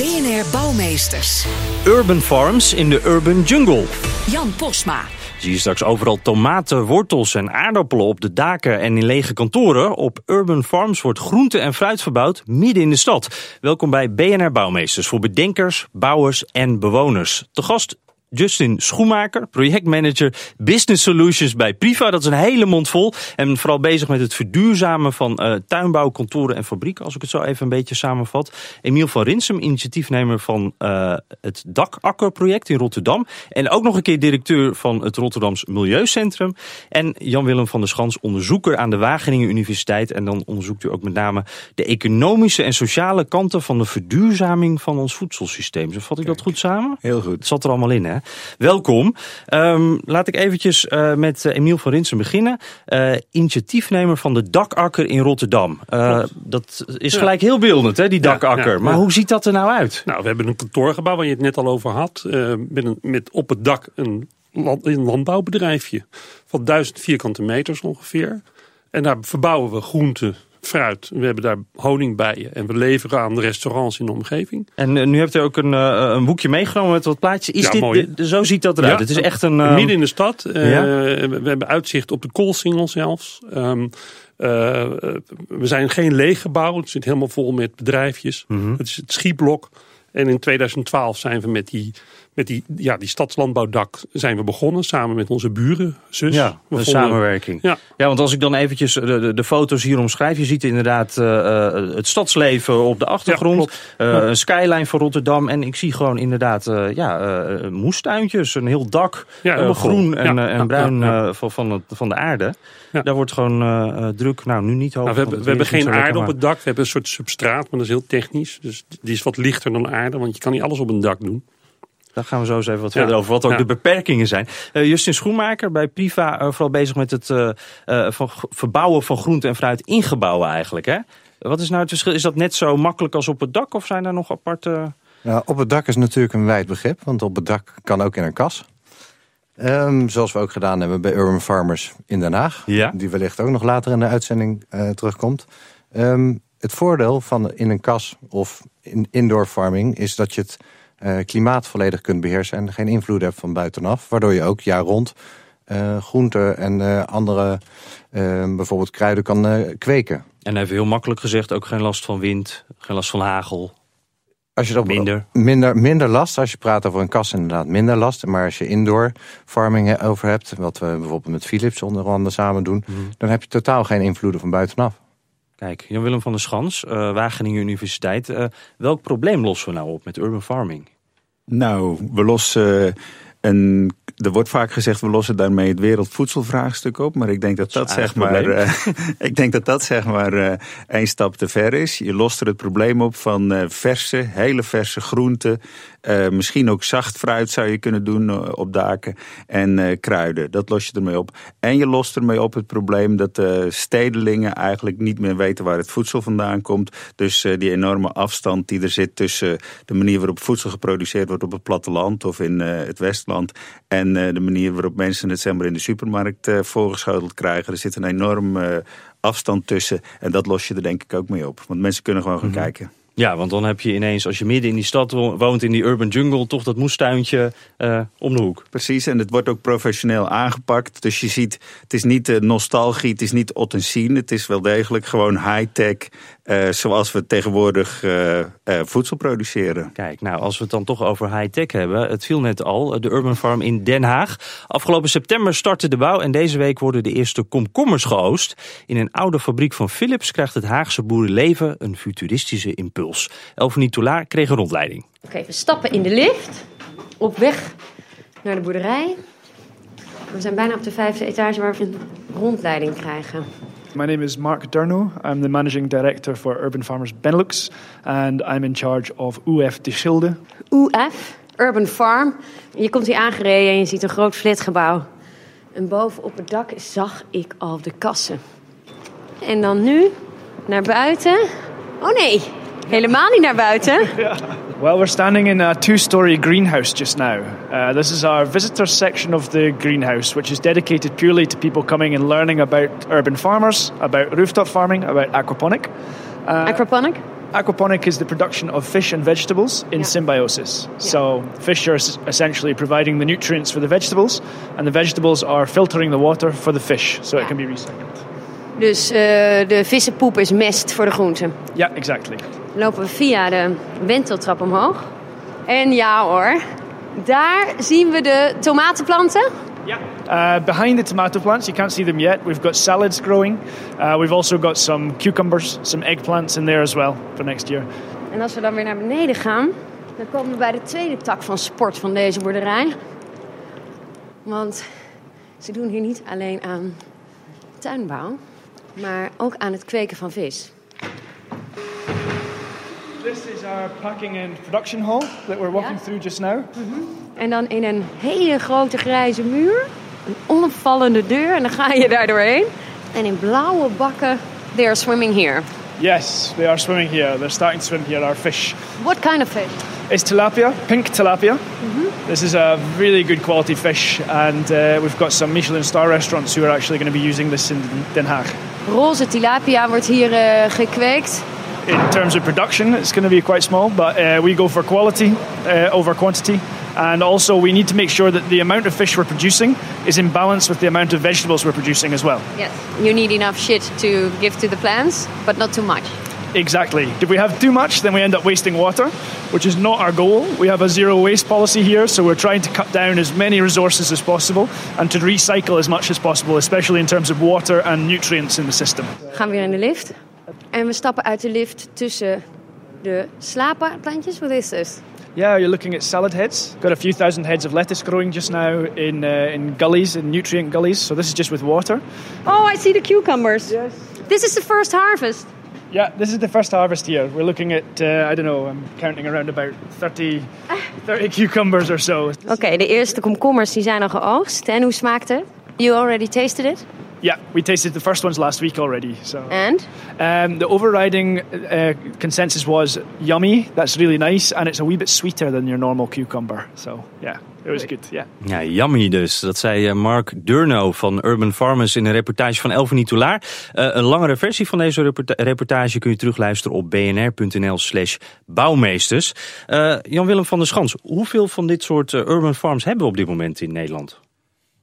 BNR Bouwmeesters. Urban Farms in de Urban Jungle. Jan Posma. Zie je straks overal tomaten, wortels en aardappelen op de daken en in lege kantoren. Op Urban Farms wordt groente en fruit verbouwd midden in de stad. Welkom bij BNR Bouwmeesters voor bedenkers, bouwers en bewoners. Te gast Justin Schoenmaker, projectmanager Business Solutions bij Priva. Dat is een hele mond vol. En vooral bezig met het verduurzamen van uh, tuinbouw, kantoren en fabrieken. Als ik het zo even een beetje samenvat. Emiel van Rinsum, initiatiefnemer van uh, het Dakakkerproject in Rotterdam. En ook nog een keer directeur van het Rotterdams Milieucentrum. En Jan-Willem van der Schans, onderzoeker aan de Wageningen Universiteit. En dan onderzoekt u ook met name de economische en sociale kanten van de verduurzaming van ons voedselsysteem. Zo vat ik dat goed samen? Heel goed. Het zat er allemaal in, hè? Welkom. Um, laat ik eventjes uh, met uh, Emiel van Rinsen beginnen. Uh, initiatiefnemer van de Dakakker in Rotterdam. dat is gelijk heel beeldend, hè, die Dakakker. Ja, ja, maar hoe ziet dat er nou uit? Nou, we hebben een kantoorgebouw waar je het net al over had. met, een, met op het dak een, land, een landbouwbedrijfje van duizend vierkante meters ongeveer. En daar verbouwen we groenten, fruit. We hebben daar honingbijen en we leveren aan de restaurants in de omgeving. En uh, nu hebt u ook een, uh, een boekje meegenomen met wat plaatjes. Is ja, dit, mooi. De, zo ziet dat eruit. Ja, het is echt een... Uh... Midden in de stad. Ja? We hebben uitzicht op de koolsingel zelfs. Um, we zijn geen leeg gebouw. Het zit helemaal vol met bedrijfjes. Mm -hmm. Het is het schietblok. En in 2012 zijn we met die, met die, ja, die stadslandbouwdak zijn we begonnen. Samen met onze buren, zus. Ja, een vonden, samenwerking. Ja. ja, want als ik dan eventjes de, de, de foto's hier omschrijf. Je ziet inderdaad uh, het stadsleven op de achtergrond. Ja, uh, een skyline van Rotterdam. En ik zie gewoon inderdaad uh, ja, moestuintjes. Een heel dak. Ja, groen en, ja, en bruin van, van, het, van de aarde. Daar wordt gewoon druk, nou nu niet hoog. Nou, we hebben, we hebben geen aarde op het dak. We hebben een soort substraat, maar dat is heel technisch. Dus die is wat lichter dan aarde. Want je kan niet alles op een dak doen. Daar gaan we zo eens even wat verder over, wat ook ja. de beperkingen zijn. Uh, Justin Schoenmaker bij Priva, uh, vooral bezig met het uh, van verbouwen van groente en fruit in gebouwen eigenlijk. Hè? Wat is nou het verschil? Is dat net zo makkelijk als op het dak of zijn er nog aparte... Nou, op het dak is natuurlijk een wijd begrip, want op het dak kan ook in een kas. Um, zoals we ook gedaan hebben bij Urban Farmers in Den Haag. Ja. Die wellicht ook nog later in de uitzending terugkomt. Um, het voordeel van in een kas of in indoor farming is dat je het klimaat volledig kunt beheersen en geen invloed hebt van buitenaf. Waardoor je ook jaar rond uh, groenten en uh, andere bijvoorbeeld kruiden kan kweken. En even heel makkelijk gezegd ook geen last van wind, geen last van hagel. Als je dat minder. minder. Minder last, als je praat over een kas inderdaad minder last. Maar als je indoor farming over hebt, wat we bijvoorbeeld met Philips onder andere samen doen... Mm. dan heb je totaal geen invloeden van buitenaf. Kijk, Jan-Willem van der Schans, uh, Wageningen Universiteit. Uh, welk probleem lossen we nou op met urban farming? Nou, we lossen een er wordt vaak gezegd, we lossen daarmee het wereldvoedselvraagstuk op. Maar ik denk dat dat, dat zeg maar. Uh, ik denk dat dat zeg maar uh, één stap te ver is. Je lost er het probleem op van uh, verse, hele verse groenten. Misschien ook zacht fruit zou je kunnen doen op daken. En kruiden. Dat los je ermee op. En je lost ermee op het probleem dat de stedelingen eigenlijk niet meer weten waar het voedsel vandaan komt. Dus die enorme afstand die er zit tussen de manier waarop voedsel geproduceerd wordt op het platteland of in het Westland. En de manier waarop mensen het zeg maar, in de supermarkt voorgeschoteld krijgen. Er zit een enorm uh, afstand tussen. En dat los je er denk ik ook mee op. Want mensen kunnen gewoon gaan mm -hmm. kijken. Ja, want dan heb je ineens, als je midden in die stad woont, in die urban jungle, toch dat moestuintje uh, om de hoek. Precies, en het wordt ook professioneel aangepakt. Dus je ziet, het is niet uh, nostalgie, het is niet ottensien. Het is wel degelijk gewoon high-tech, uh, zoals we tegenwoordig voedsel produceren. Kijk, nou, als we het dan toch over high-tech hebben. Het viel net al, de Urban Farm in Den Haag. Afgelopen september startte de bouw en deze week worden de eerste komkommers geoost. In een oude fabriek van Philips krijgt het Haagse boerenleven een futuristische impuls. Elfanie Toulaar kreeg een rondleiding. Oké, okay, we stappen in de lift op weg naar de boerderij. We zijn bijna op de vijfde etage waar we een rondleiding krijgen. My name is Mark Durno. I'm the managing director for Urban Farmers Benelux, and I'm in charge of UF de Schilde. UF, Urban Farm. Je komt hier aangereden en je ziet een groot flatgebouw. En boven op het dak zag ik al de kassen. En dan nu naar buiten. Oh nee, helemaal niet naar buiten. Well, we're standing in a two story greenhouse just now. Uh, this is our visitor section of the greenhouse, which is dedicated purely to people coming and learning about urban farmers, about rooftop farming, about aquaponic. Uh, Aquaponic? Aquaponic is the production of fish and vegetables in Yeah. symbiosis. So, fish are es- essentially providing the nutrients for the vegetables, and the vegetables are filtering the water for the fish so it can be recycled. Dus eh, de vissenpoep is mest voor de groenten. Yeah, exactly. Lopen we via de wenteltrap omhoog. En ja hoor, daar zien we de tomatenplanten. Uh, behind the tomato plants, you can't see them yet. We've got salads growing. Uh, we've also got some cucumbers, some eggplants in there as well for next year. En als we dan weer naar beneden gaan, dan komen we bij de tweede tak van sport van deze boerderij. Want ze doen hier niet alleen aan tuinbouw, maar ook aan het kweken van vis. This is our packing and production hall that we're walking through just now. En dan in een hele grote grijze muur, een onopvallende deur en dan ga je daar doorheen. En in blauwe bakken, they are swimming here. Yes, they are swimming here. They're starting to swim here. Our fish What kind of fish? It's tilapia, pink tilapia. This is a really good quality fish, and uh, we've got some Michelin star restaurants who are actually going to be using this in Den Haag. Roze tilapia wordt hier eh, gekweekt. In terms of production, it's going to be quite small, but uh, we go for quality uh, over quantity. And also, we need to make sure that the amount of fish we're producing is in balance with the amount of vegetables we're producing as well. Yes. You need enough shit to give to the plants, but not too much. Exactly. If we have too much, then we end up wasting water, which is not our goal. We have a zero waste policy here, so we're trying to cut down as many resources as possible and to recycle as much as possible, especially in terms of water and nutrients in the system. Gaan we weer in de lift. En we stappen uit de lift tussen de slaapplantjes. What is this? Yeah, you're looking at salad heads. Got a few thousand heads of lettuce growing just now in uh, in gullies, in nutrient gullies. So this is just with water. Oh, I see the cucumbers. Yes. This is the first harvest. Yeah, this is the first harvest here. We're looking at uh, I don't know. I'm counting around about 30, 30 cucumbers or so. Oké, de eerste komkommers die zijn al geoogst. En hoe smaakt het? You already tasted it? Yeah, we tasted the first ones last week already. So. And? Um, the overriding uh, consensus was yummy. That's really nice, and it's a wee bit sweeter than your normal cucumber. So yeah, it was good. Yeah. Ja, yummy dus. Dat zei eh, Mark Durno van Urban Farmers in een reportage van Elfanie Toulaar. Eh, een langere versie van deze reporta- reportage kun je terugluisteren op bnr.nl slash bouwmeesters. Eh, Jan-Willem van der Schans, hoeveel van dit soort urban farms hebben we op dit moment in Nederland?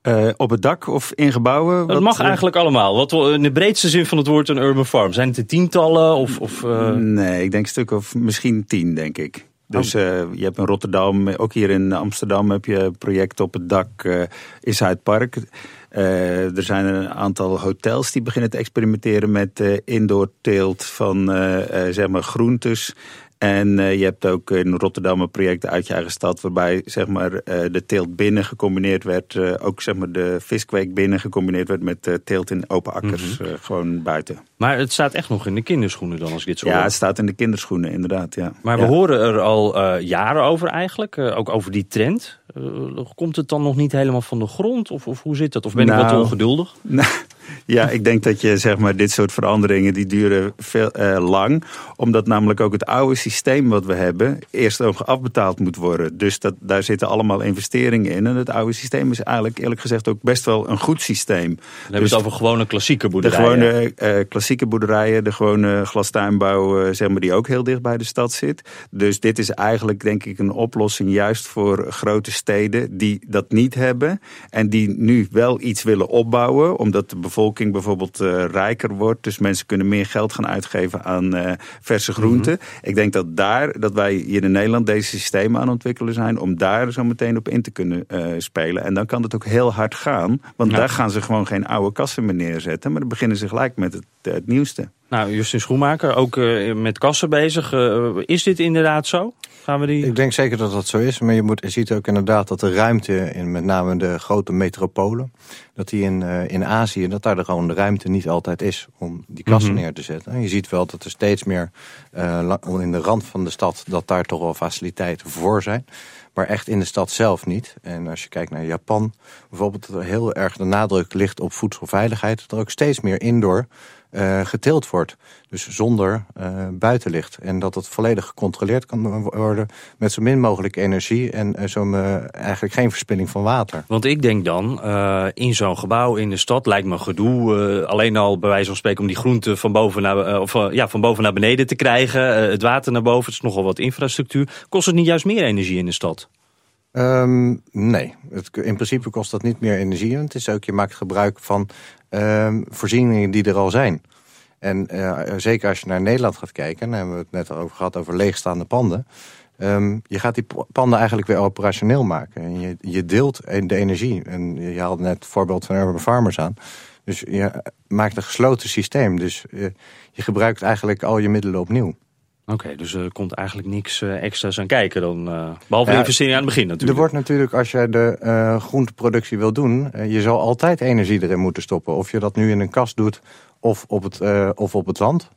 Eh, op het dak of in gebouwen? Dat Wat, mag eh, eigenlijk allemaal. Wat wel in de breedste zin van het woord een urban farm. Zijn het er tientallen of... of eh, Nee, ik denk een stuk of misschien tien, denk ik. Dus eh, je hebt in Rotterdam, ook hier in Amsterdam heb je projecten op het dak eh, in Zuidpark. Eh, er zijn een aantal hotels die beginnen te experimenteren met eh, indoor teelt van eh, eh, zeg maar groentes. En eh, je hebt ook in Rotterdam een project uit je eigen stad... waarbij zeg maar, eh, de teelt binnen gecombineerd werd. eh, ook zeg maar, de viskweek binnen gecombineerd werd met teelt in open akkers. eh, gewoon buiten. Maar het staat echt nog in de kinderschoenen dan als ik dit zo Ja, hoor. het staat in de kinderschoenen inderdaad. Ja. Maar we Ja. horen er al jaren over eigenlijk, ook over die trend. Komt het dan nog niet helemaal van de grond? Of, of hoe zit dat? Of ben ik wat Nou, ongeduldig? Nou, ja, ik denk dat je zeg maar dit soort veranderingen die duren veel eh, lang, omdat namelijk ook het oude systeem wat we hebben eerst ook afbetaald moet worden. Dus dat, daar zitten allemaal investeringen in en het oude systeem is eigenlijk eerlijk gezegd ook best wel een goed systeem. Dan hebben we het over gewone klassieke De boerderijen. gewone eh, klassieke boerderijen, de gewone glastuinbouw, eh, zeg maar, die ook heel dicht bij de stad zit. Dus dit is eigenlijk, denk ik, een oplossing juist voor grote steden die dat niet hebben. En die nu wel iets willen opbouwen, omdat de bevolking bijvoorbeeld eh, rijker wordt. Dus mensen kunnen meer geld gaan uitgeven aan eh, verse groenten. Ik denk dat daar, dat wij hier in Nederland deze systemen aan het ontwikkelen zijn, om daar zo meteen op in te kunnen eh, spelen. En dan kan het ook heel hard gaan, want Ja. daar gaan ze gewoon geen oude kassen meer neerzetten. Maar dan beginnen ze gelijk met het, het nieuwste. Nou, Justin Schoenmaker, ook met kassen bezig. is dit inderdaad zo? Gaan we die... Ik denk zeker dat dat zo is. Maar je, moet, je ziet ook inderdaad dat de ruimte in met name de grote metropolen... dat die in, in Azië, dat daar de, gewoon de ruimte niet altijd is om die kassen mhm. neer te zetten. je ziet wel dat er steeds meer in de rand van de stad... dat daar toch wel faciliteiten voor zijn maar echt in de stad zelf niet. En als je kijkt naar Japan, bijvoorbeeld dat er heel erg de nadruk ligt op voedselveiligheid, dat er ook steeds meer indoor uh, geteeld wordt. Dus zonder uh, buitenlicht. En dat het volledig gecontroleerd kan worden met zo min mogelijk energie en uh, zo eigenlijk geen verspilling van water. Want ik denk dan, in zo'n gebouw in de stad lijkt me gedoe. alleen al bij wijze van spreken om die groenten van boven naar, of, ja, van boven naar beneden te krijgen. het water naar boven, het is nogal wat infrastructuur. Kost het niet juist meer energie in de stad? Um, nee, het, in principe kost dat niet meer energie. Het is ook, je maakt gebruik van voorzieningen die er al zijn. En uh, zeker als je naar Nederland gaat kijken, daar hebben we het net over gehad over leegstaande panden. Um, je gaat die panden eigenlijk weer operationeel maken. En je, je deelt de energie. En je haalde net het voorbeeld van Urban Farmers aan. Dus je maakt een gesloten systeem. Dus uh, je gebruikt eigenlijk al je middelen opnieuw. Oké, dus er komt eigenlijk niks uh, extra's aan kijken dan, uh, behalve de investering aan het begin natuurlijk. Er wordt natuurlijk, als je de uh, groenteproductie wil doen, je zal altijd energie erin moeten stoppen. Of je dat nu in een kast doet of op het, of op het land.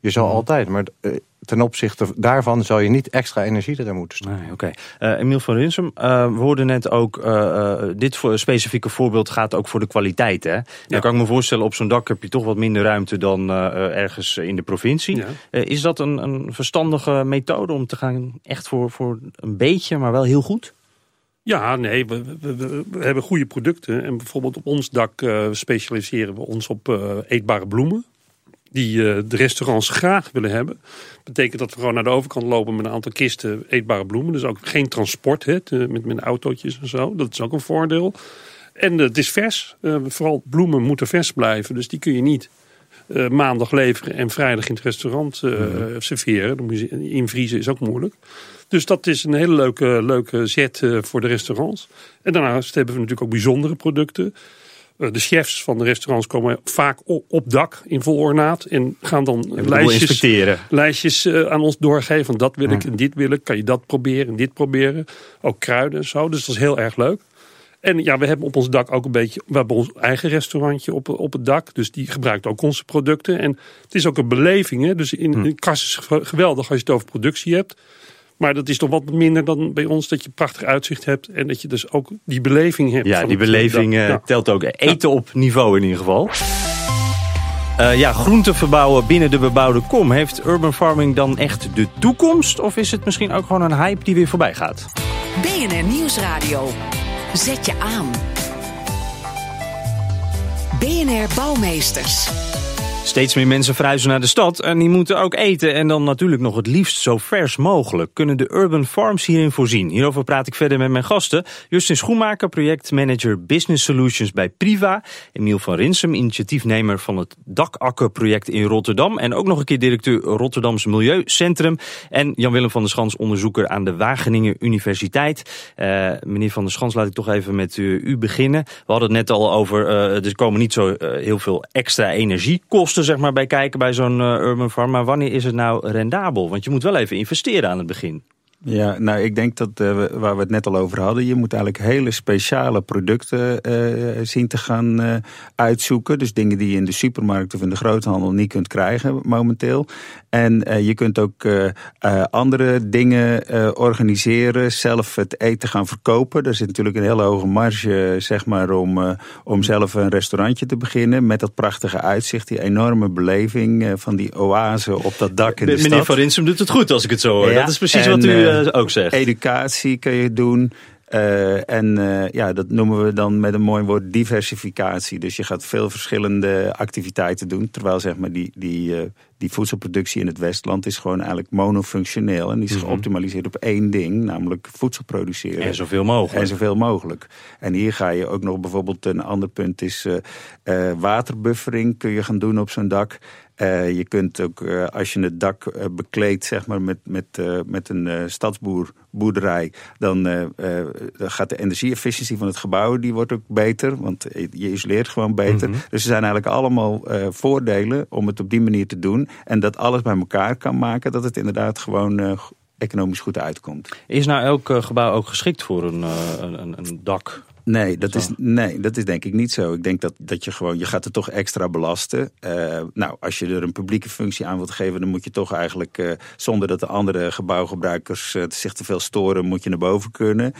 Je zal mhm. altijd, maar ten opzichte daarvan zou je niet extra energie erin moeten stoppen. Nee, Oké. Okay. Uh, Emiel van Rinsum, uh, we hoorden net ook, uh, dit specifieke voorbeeld gaat ook voor de kwaliteit. Hè? Ja. Dan kan ik me voorstellen, op zo'n dak heb je toch wat minder ruimte dan ergens in de provincie. Ja. is dat een, een verstandige methode om te gaan echt voor, voor een beetje, maar wel heel goed? Ja, nee, we, we, we, hebben goede producten. En bijvoorbeeld op ons dak specialiseren we ons op eetbare bloemen die uh, de restaurants graag willen hebben. betekent dat we gewoon naar de overkant lopen met een aantal kisten eetbare bloemen. Dus ook geen transport hè, met, met autootjes en zo. Dat is ook een voordeel. En uh, het is vers. Uh, vooral bloemen moeten vers blijven. Dus die kun je niet maandag leveren en vrijdag in het restaurant mm. serveren. Invriezen is ook moeilijk. Dus dat is een hele leuke, leuke zet voor de restaurants. En daarnaast hebben we natuurlijk ook bijzondere producten. Eh, de chefs van de restaurants komen vaak op dak in vol ornaat. En gaan dan lijstjes, lijstjes uh, aan ons doorgeven. Van dat wil ik en dit wil ik. Kan je dat proberen en dit proberen. Ook kruiden en zo. Dus dat is heel erg leuk. En ja, we hebben op ons dak ook een beetje... We hebben ons eigen restaurantje op, op het dak. Dus die gebruikt ook onze producten. En het is ook een beleving. Hè? Dus in, in kas is geweldig als je het over productie hebt. Maar dat is toch wat minder dan bij ons dat je prachtig uitzicht hebt. En dat je dus ook die beleving hebt. Ja, die beleving uh, telt ook. Eten op niveau in ieder geval. Uh, ja, groenten verbouwen binnen de bebouwde kom. Heeft urban farming dan echt de toekomst? Of is het misschien ook gewoon een hype die weer voorbij gaat? BNR Nieuwsradio. Zet je aan. BNR Bouwmeesters. Steeds meer mensen verhuizen naar de stad en die moeten ook eten. En dan natuurlijk nog het liefst zo vers mogelijk. Kunnen de urban farms hierin voorzien? Hierover praat ik verder met mijn gasten. Justin Schoenmaker, projectmanager Business Solutions bij Priva. Emiel van Rinsum, initiatiefnemer van het Dakakkerproject in Rotterdam. En ook nog een keer directeur Rotterdams Milieucentrum. En Jan-Willem van der Schans, onderzoeker aan de Wageningen Universiteit. Uh, meneer van der Schans, laat ik toch even met u, beginnen. We hadden het net al over, uh, er komen niet zo uh, heel veel extra energiekosten zeg maar, bij kijken bij zo'n uh, urban farm. Maar wanneer is het nou rendabel? Want je moet wel even investeren aan het begin. Ja, nou ik denk dat uh, waar we het net al over hadden, je moet eigenlijk hele speciale producten uh, zien te gaan uh, uitzoeken. Dus dingen die je in de supermarkt of in de groothandel niet kunt krijgen momenteel. En je kunt ook andere dingen organiseren, zelf het eten gaan verkopen. Er zit natuurlijk een hele hoge marge, zeg maar, om, om zelf een restaurantje te beginnen. Met dat prachtige uitzicht, die enorme beleving van die oase op dat dak in de, de stad. Meneer Van Rinsum doet het goed als ik het zo hoor. Ja, dat is precies wat u uh, ook zegt. Educatie kun je doen. Uh, en uh, ja, dat noemen we dan met een mooi woord diversificatie. Dus je gaat veel verschillende activiteiten doen. Terwijl zeg maar die, die, uh, die voedselproductie in het Westland is gewoon eigenlijk monofunctioneel. En die is mhm. geoptimaliseerd op één ding, namelijk voedsel produceren. En zoveel mogelijk. En zoveel mogelijk. En hier ga je ook nog bijvoorbeeld, een ander punt is uh, waterbuffering kun je gaan doen op zo'n dak. Uh, je kunt ook, uh, als je het dak uh, bekleedt zeg maar, met, met, met een stadsboerderij, dan gaat de energie-efficiëntie van het gebouw die wordt ook beter, want je isoleert gewoon beter. Mhm. Dus er zijn eigenlijk allemaal voordelen om het op die manier te doen. En dat alles bij elkaar kan maken, dat het inderdaad gewoon economisch goed uitkomt. Is nou elk gebouw ook geschikt voor een, een, een dak? Nee dat, is, nee, dat is denk ik niet zo. Ik denk dat, dat je gewoon, je gaat het toch extra belasten. Uh, nou, als je er een publieke functie aan wilt geven, dan moet je toch eigenlijk, uh, zonder dat de andere gebouwgebruikers uh, zich te veel storen, moet je naar boven kunnen.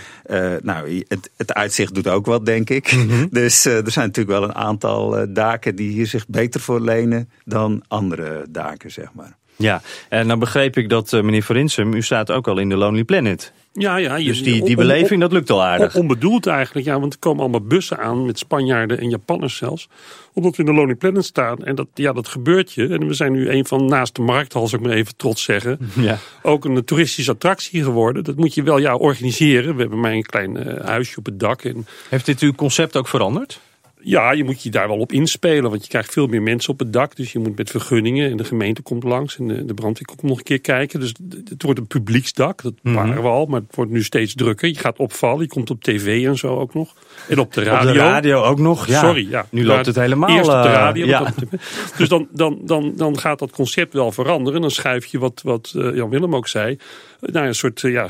nou, het, het uitzicht doet ook wat, denk ik. Mhm. Dus er zijn natuurlijk wel een aantal daken die hier zich beter voor lenen dan andere daken, zeg maar. Ja, en dan begreep ik dat meneer Verinsum, u staat ook al in de Lonely Planet. Ja, ja. Je, dus die, die beleving, dat lukt al aardig. Onbedoeld eigenlijk, ja. Want er komen allemaal bussen aan met Spanjaarden en Japanners zelfs. Omdat we in de Lonely Planet staan. En dat, ja, dat gebeurt je. En we zijn nu een van naast de markt, als ik maar even trots zeggen. Ja. Ook een toeristische attractie geworden. Dat moet je wel ja, organiseren. We hebben maar een klein uh, huisje op het dak. En... Heeft dit uw concept ook veranderd? Ja, je moet je daar wel op inspelen. Want je krijgt veel meer mensen op het dak. Dus je moet met vergunningen. En de gemeente komt langs. En de, de brandweer komt nog een keer kijken. Dus het wordt een publieksdak. Dat mhm. waren we al. Maar het wordt nu steeds drukker. Je gaat opvallen. Je komt op tv en zo ook nog. En op de radio. Op de radio ook nog. Ja. Sorry. Ja. Nu loopt het helemaal. Eerst op de eh, radio. ja. dus dan, dan, dan, dan gaat dat concept wel veranderen. En dan schuif je wat, wat uh, Jan Willem ook zei nou, een soort eh, ja,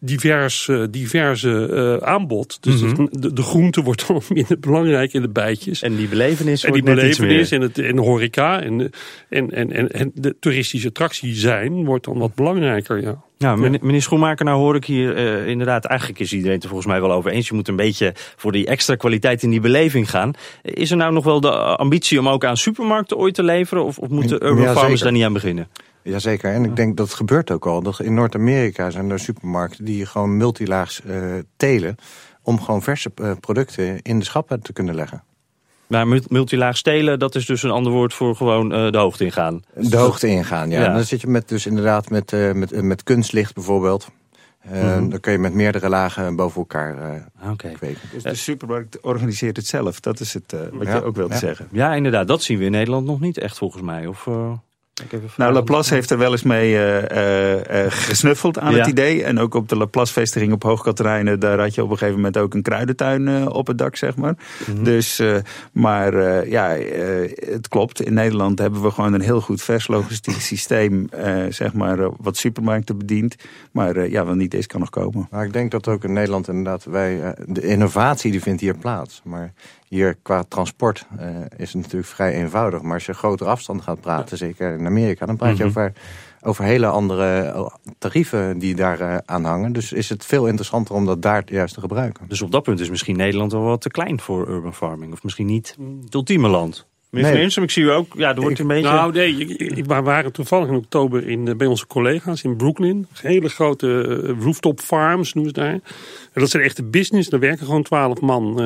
divers, eh, diverse uh, aanbod. Dus mhm. de, de, groente wordt dan minder belangrijk in de bijtjes. En die belevenis En die belevenis en, het, en de horeca en, en, en, en, en de toeristische attractie zijn wordt dan wat belangrijker, ja. Ja, meneer Schoenmaker, nou hoor ik hier uh, inderdaad, eigenlijk is iedereen het er volgens mij wel over eens. Je moet een beetje voor die extra kwaliteit in die beleving gaan. Is er nou nog wel de ambitie om ook aan supermarkten ooit te leveren? Of, of moeten urban ja, farmers daar niet aan beginnen? Jazeker, en ik denk dat het gebeurt ook al. Dat in Noord-Amerika zijn er supermarkten die gewoon multilaags uh, telen... om gewoon verse uh, producten in de schappen te kunnen leggen. Maar multilaag stelen, dat is dus een ander woord voor gewoon uh, de hoogte ingaan. De hoogte ingaan, ja. En dan zit je met, dus inderdaad met, uh, met, met kunstlicht bijvoorbeeld. Uh, mm Dan kun je met meerdere lagen boven elkaar uh, okay. kweken. Dus de supermarkt organiseert het zelf. Dat is het wat ja. je ook wilt ja. zeggen. Ja, inderdaad. Dat zien we in Nederland nog niet echt volgens mij. Of, nou, Laplace heeft er wel eens mee uh, uh, gesnuffeld aan het idee. En ook op de Laplace-vestiging op Hoogkaterijnen... daar had je op een gegeven moment ook een kruidentuin op het dak, zeg maar. Mm -hmm. Dus, maar ja, het klopt. In Nederland hebben we gewoon een heel goed vers logistiek systeem... zeg maar, wat supermarkten bedient. Maar ja, wat niet is, kan nog komen. Maar ik denk dat ook in Nederland inderdaad... wij de innovatie die vindt hier plaats. Maar hier qua transport uh, is het natuurlijk vrij eenvoudig. Maar als je grotere afstanden gaat praten, zeker in Amerika... dan praat je mhm. over, over hele andere eh, tarieven die daar uh, aan hangen. Dus is het veel interessanter om dat daar juist te gebruiken. Dus op dat punt is misschien Nederland wel wat te klein voor urban farming. Of misschien niet het ultieme land. Meneer nee. Van ik zie u ook, ja, er wordt een beetje... Nou nee, we waren toevallig in oktober in, bij onze collega's in Brooklyn. Hele grote rooftop farms noemen ze daar. En dat zijn echte business, daar werken gewoon twaalf man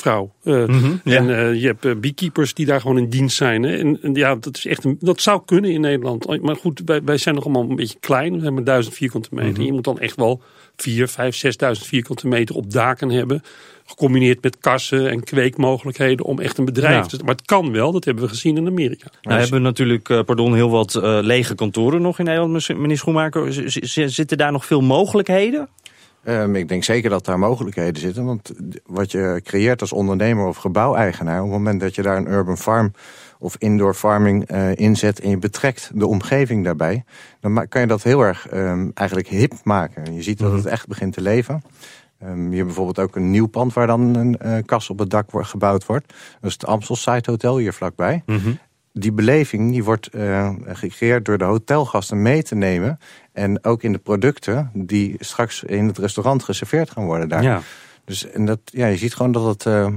vrouw. Uh, En uh, je hebt beekeepers die daar gewoon in dienst zijn. Hè? En, en, ja, dat, is echt een, dat zou kunnen in Nederland. Maar goed, wij, wij zijn nog allemaal een beetje klein. We hebben duizend vierkante meter. Mm Je moet dan echt wel vier, vijf, zesduizend vierkante meter op daken hebben. Gecombineerd met kassen en kweekmogelijkheden om echt een bedrijf te... Maar het kan wel, dat hebben we gezien in Amerika. Nou hebben we natuurlijk, pardon, heel wat lege kantoren nog in Nederland, meneer Schoenmaker. Zitten daar nog veel mogelijkheden? Um, ik denk zeker dat daar mogelijkheden zitten. Want wat je creëert als ondernemer of gebouweigenaar... op het moment dat je daar een urban farm of indoor farming uh, inzet... en je betrekt de omgeving daarbij... dan kan je dat heel erg um, eigenlijk hip maken. Je ziet dat het mhm. echt begint te leven. Um, je hebt bijvoorbeeld ook een nieuw pand waar dan een uh, kas op het dak wordt, gebouwd wordt. Dat is het Amstel Site Hotel hier vlakbij. Mm -hmm die beleving die wordt uh, gecreëerd door de hotelgasten mee te nemen. En ook in de producten die straks in het restaurant geserveerd gaan worden daar. Ja. Dus en dat, ja, je ziet gewoon dat het uh,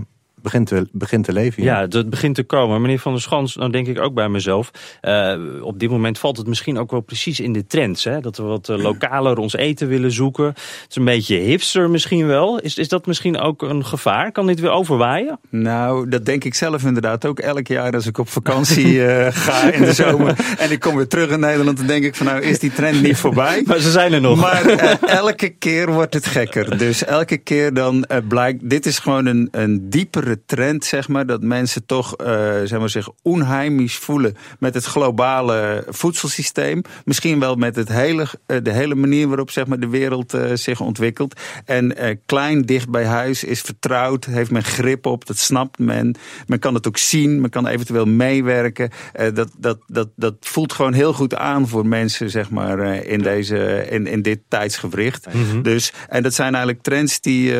begint te, begint te leven. Ja, dat begint te komen. Meneer Van der Schans, nou denk ik ook bij mezelf. Uh, op dit moment valt het misschien ook wel precies in de trends. Hè? Dat we wat uh, lokaler ons eten willen zoeken. Het is een beetje hipster misschien wel. Is, is dat misschien ook een gevaar? Kan dit weer overwaaien? Nou, dat denk ik zelf inderdaad ook elk jaar als ik op vakantie uh, ga in de zomer. En ik kom weer terug in Nederland. Dan denk ik van nou is die trend niet voorbij. maar ze zijn er nog. Maar elke keer wordt het gekker. Dus elke keer dan blijkt, dit is gewoon een, een diepere trend, zeg maar. Dat mensen toch, uh, zeg maar, zich onheimisch voelen met het globale voedselsysteem. Misschien wel met het hele, uh, de hele manier waarop zeg maar, de wereld uh, zich ontwikkelt. En klein, dicht bij huis is vertrouwd, heeft men grip op, dat snapt men. Men kan het ook zien, men kan eventueel meewerken. dat, dat, dat, dat voelt gewoon heel goed aan voor mensen, zeg maar, in, deze, in, in dit tijdsgewricht. Mm -hmm. Dus, en dat zijn eigenlijk trends die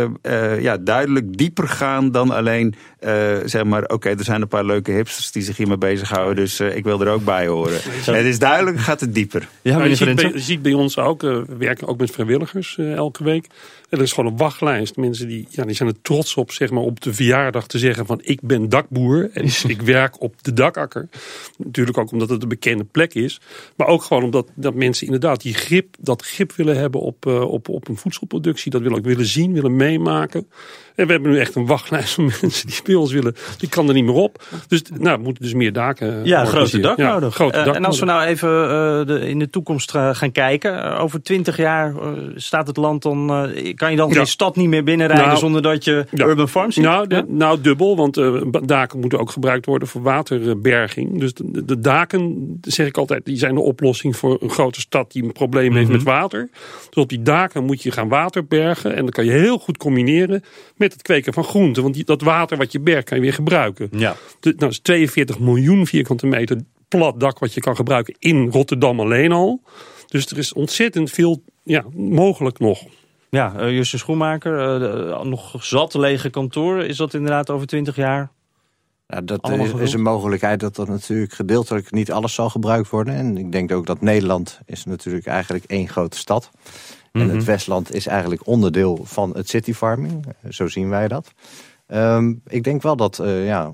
ja, duidelijk dieper gaan dan alleen uh, zeg maar, oké, okay, er zijn een paar leuke hipsters die zich hiermee bezighouden, dus uh, ik wil er ook bij horen. Het is duidelijk, gaat het dieper. Ja, maar je, ziet bij, je ziet bij ons ook, uh, we werken ook met vrijwilligers elke week. En er is gewoon een wachtlijst. Mensen die, ja, die zijn er trots op, zeg maar, op de verjaardag te zeggen van ik ben dakboer en ik werk op de dakakker. Natuurlijk ook omdat het een bekende plek is. Maar ook gewoon omdat dat mensen inderdaad die grip, dat grip willen hebben op, op, op een voedselproductie. Dat willen ook willen zien, willen meemaken. En we hebben nu echt een wachtlijst van mensen die bij ons willen. Die kan er niet meer op. Dus nou, we moeten dus meer daken Ja, grote dak ja, nodig. Grote uh, dak en als we nou even uh, de, in de toekomst uh, gaan kijken. over twintig jaar staat het land dan... kan je dan ja. de stad niet meer binnenrijden nou, zonder dat je ja. urban farms ziet? Nou, de, nou dubbel. Want daken moeten ook gebruikt worden voor waterberging. Dus de, de, daken, zeg ik altijd, die zijn de oplossing voor een grote stad die een probleem mm -hmm. heeft met water. Dus op die daken moet je gaan waterbergen. En dan kan je heel goed combineren met het kweken van groenten. Want die, dat water wat je bergt kan je weer gebruiken. Ja. De, nou, is 42 miljoen vierkante meter plat dak wat je kan gebruiken in Rotterdam alleen al. Dus er is ontzettend veel ja, mogelijk nog. Ja, uh, Justus Schoenmaker, uh, nog zat lege kantoor. Is dat inderdaad over 20 jaar? Ja, dat is, is, een mogelijkheid dat er natuurlijk gedeeltelijk niet alles zal gebruikt worden. En ik denk ook dat Nederland is natuurlijk eigenlijk één grote stad. En het mhm. Westland is eigenlijk onderdeel van het city farming. Zo zien wij dat. Um, ik denk wel dat uh, ja,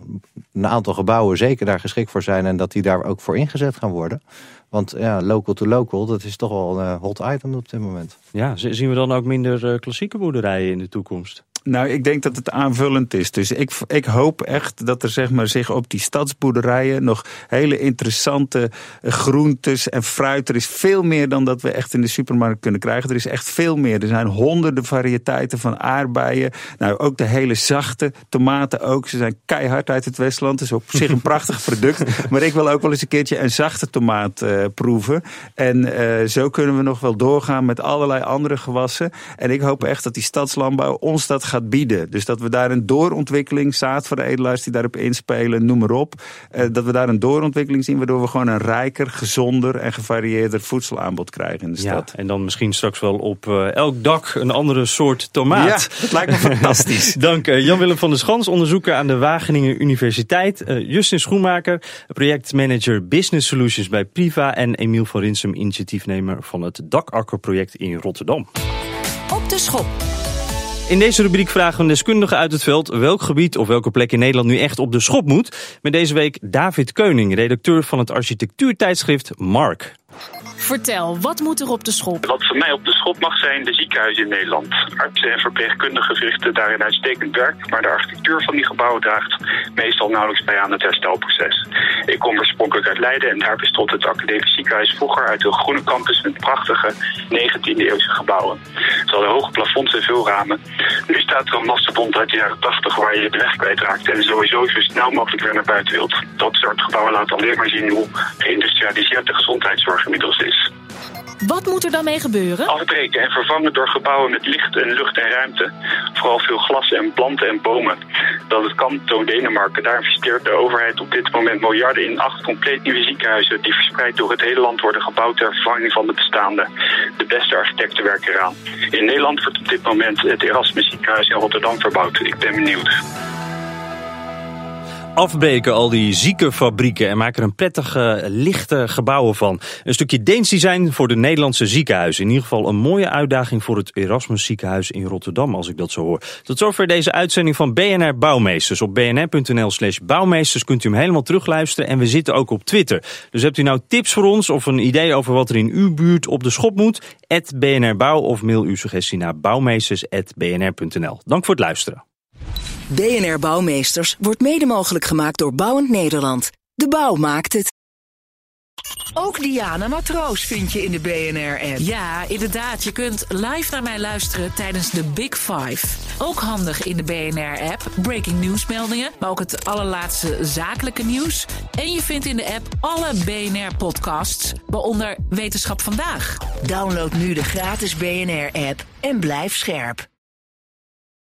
een aantal gebouwen zeker daar geschikt voor zijn... en dat die daar ook voor ingezet gaan worden. Want ja, local to local, dat is toch wel een hot item op dit moment. Ja, zien we dan ook minder uh, klassieke boerderijen in de toekomst? Nou, ik denk dat het aanvullend is. Dus ik, ik hoop echt dat er zeg maar, zich op die stadsboerderijen nog hele interessante eh, groentes en fruit. Er is veel meer dan dat we echt in de supermarkt kunnen krijgen. Er is echt veel meer. Er zijn honderden variëteiten van aardbeien. Nou, ook de hele zachte tomaten ook. Ze zijn keihard uit het Westland. Dat is op zich een prachtig product. Maar ik wil ook wel eens een keertje een zachte tomaat uh, proeven. En uh, zo kunnen we nog wel doorgaan met allerlei andere gewassen. En ik hoop echt dat die stadslandbouw ons dat gaat bieden. Dus dat we daar een doorontwikkeling, zaad voor de edelaars die daarop inspelen, noem maar op. Uh, dat we daar een doorontwikkeling zien waardoor we gewoon een rijker, gezonder en gevarieerder voedselaanbod krijgen in de ja, stad. En dan misschien straks wel op uh, elk dak een andere soort tomaat. Ja, dat lijkt me fantastisch. Dank uh, Jan-Willem van der Schans, onderzoeker aan de Wageningen Universiteit. Justin Schoenmaker, projectmanager Business Solutions bij Priva. En Emiel van Rinsum, initiatiefnemer van het Dakakkerproject in Rotterdam. Op de schop. In deze rubriek vragen we een deskundige uit het veld welk gebied of welke plek in Nederland nu echt op de schop moet. Met deze week David Keuning, redacteur van het architectuurtijdschrift Mark. Vertel, wat moet er op de schop? Wat voor mij op de schop mag zijn, de ziekenhuizen in Nederland. Artsen en verpleegkundigen verrichten daarin uitstekend werk, maar de architectuur van die gebouwen draagt meestal nauwelijks bij aan het herstelproces. Ik kom oorspronkelijk uit Leiden en daar bestond het academisch ziekenhuis vroeger uit een groene campus met prachtige 19e-eeuwse gebouwen. Ze hadden hoge plafonds en veel ramen. Nu staat er een mastodont uit de jaren 80 waar je de weg kwijtraakt en sowieso zo snel mogelijk weer naar buiten wilt. Dat soort gebouwen laat alleen maar zien hoe geïndustrialiseerd de gezondheidszorg inmiddels is. Wat moet er dan mee gebeuren? Afbreken en vervangen door gebouwen met licht en lucht en ruimte. Vooral veel glas en planten en bomen. Dat het kan, toont Denemarken. Daar investeert de overheid op dit moment miljarden in acht compleet nieuwe ziekenhuizen... die verspreid door het hele land worden gebouwd ter vervanging van de bestaande. De beste architecten werken eraan. In Nederland wordt op dit moment het Erasmus ziekenhuis in Rotterdam verbouwd. Ik ben benieuwd. Afbreken, al die ziekenfabrieken, en maken er een prettige, lichte gebouwen van. Een stukje Deens design voor de Nederlandse ziekenhuizen. In ieder geval een mooie uitdaging voor het Erasmus ziekenhuis in Rotterdam, als ik dat zo hoor. Tot zover deze uitzending van BNR Bouwmeesters. Op bnr.nl slash bouwmeesters kunt u hem helemaal terugluisteren. En we zitten ook op Twitter. Dus hebt u nou tips voor ons of een idee over wat er in uw buurt op de schop moet? BNR Bouw of mail uw suggestie naar bouwmeesters.bnr.nl. Dank voor het luisteren. BNR Bouwmeesters wordt mede mogelijk gemaakt door Bouwend Nederland. De bouw maakt het. Ook Diana Matroos vind je in de BNR-app. Ja, inderdaad. Je kunt live naar mij luisteren tijdens de Big Five. Ook handig in de BNR-app. Breaking nieuwsmeldingen, maar ook het allerlaatste zakelijke nieuws. En je vindt in de app alle BNR-podcasts, waaronder Wetenschap Vandaag. Download nu de gratis BNR-app en blijf scherp.